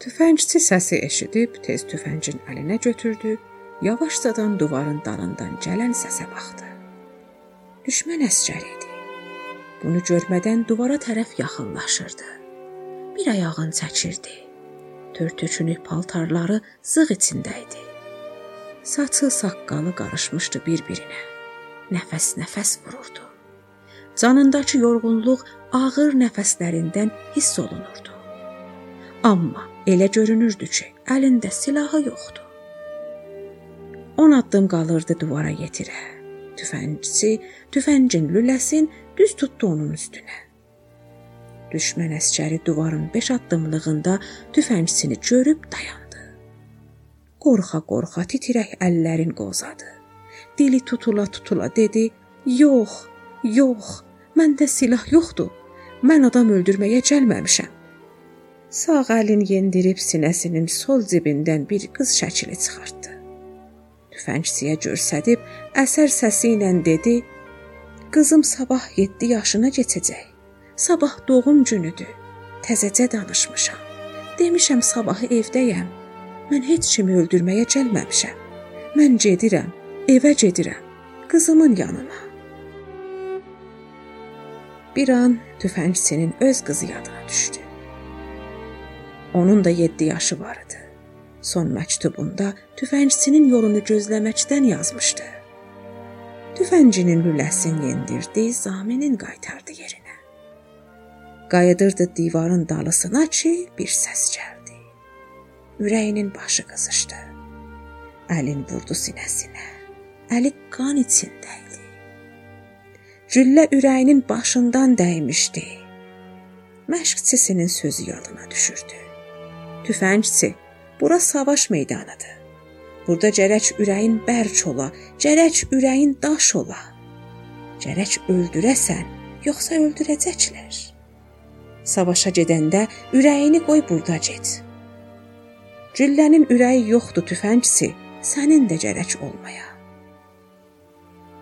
Tüfəngçi səsi eşidib tez tüfəngin əlinə götürdü, yavaşcadan divarın dalından gələn səsə baxdı. Düşmən əsgər idi. Bunu görmədən divara tərəf yaxınlaşırdı. Bir ayağını çəkirdi. Törtökünü paltarları zığ içində idi. Saçı, saqqalı qarışmışdı bir-birinə. Nəfəs-nəfəs vururdu. Canındakı yorğunluq ağır nəfəslərindən hiss olunurdu. Amma elə görünürdü ki, əlində silahı yoxdu. 10 addım qalırdı divara yetirə. Tüfəngçi tüfəngin lüləsin düz tutdu onun üstünə. Düşmən əskəri divarın 5 addımlığında tüfəngçini görüb dayandı. Qorxa-qorxa titrək əllərin qozadı. Dili tutula-tutula dedi: "Yox, yox, Məndə silah yoxdur. Mən adam öldürməyə gəlməmişəm. Sağ əlini yendirib sinəsinin sol cibindən bir qız şəkli çıxartdı. Tüfəngçiyə göstərib əsər səsi ilə dedi: "Qızım sabah 7 yaşına keçəcək. Sabah doğum günüdür. Təzəcə danışmışam. Demişəm sabahı evdəyəm. Mən heç kimi öldürməyə gəlməmişəm. Mən gedirəm, evə gedirəm, qızımın yanına." Bir an tüfəngçinin öz qızı yadına düşdü. Onun da 7 yaşı var idi. Son məktubunda tüfəngçinin yolunu gözləməkdən yazmışdı. Tüfənginin lüləsini yendirdi, zaminin qaytardı yerinə. Qayıdırdı divarın dalısına ki, bir səs gəldi. Ürəyinin başı qızışdı. Əlin vurdu sinəsinə. Əli qan içində idi. Güllə ürəyinin başından dəymişdi. Məşqçisinin sözü yadına düşürdü. Tüfəngçi, bura savaş meydanıdır. Burada gərək ürəyin bərk ola, gərək ürəyin daş ola. Gərək öldürəsən, yoxsa öldürəcəklər. Savaşa gedəndə ürəyini qoy burada get. Güllənin ürəyi yoxdur tüfəngçi, sənin də gərək olmaya.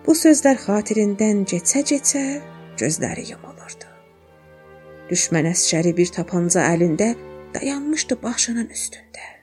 Bu sözlər xatirindən keçə-keçə gözləri yumulurdu. Düşmən əsgəri bir tapanca əlində dayanmıştı bahçenin üstünde.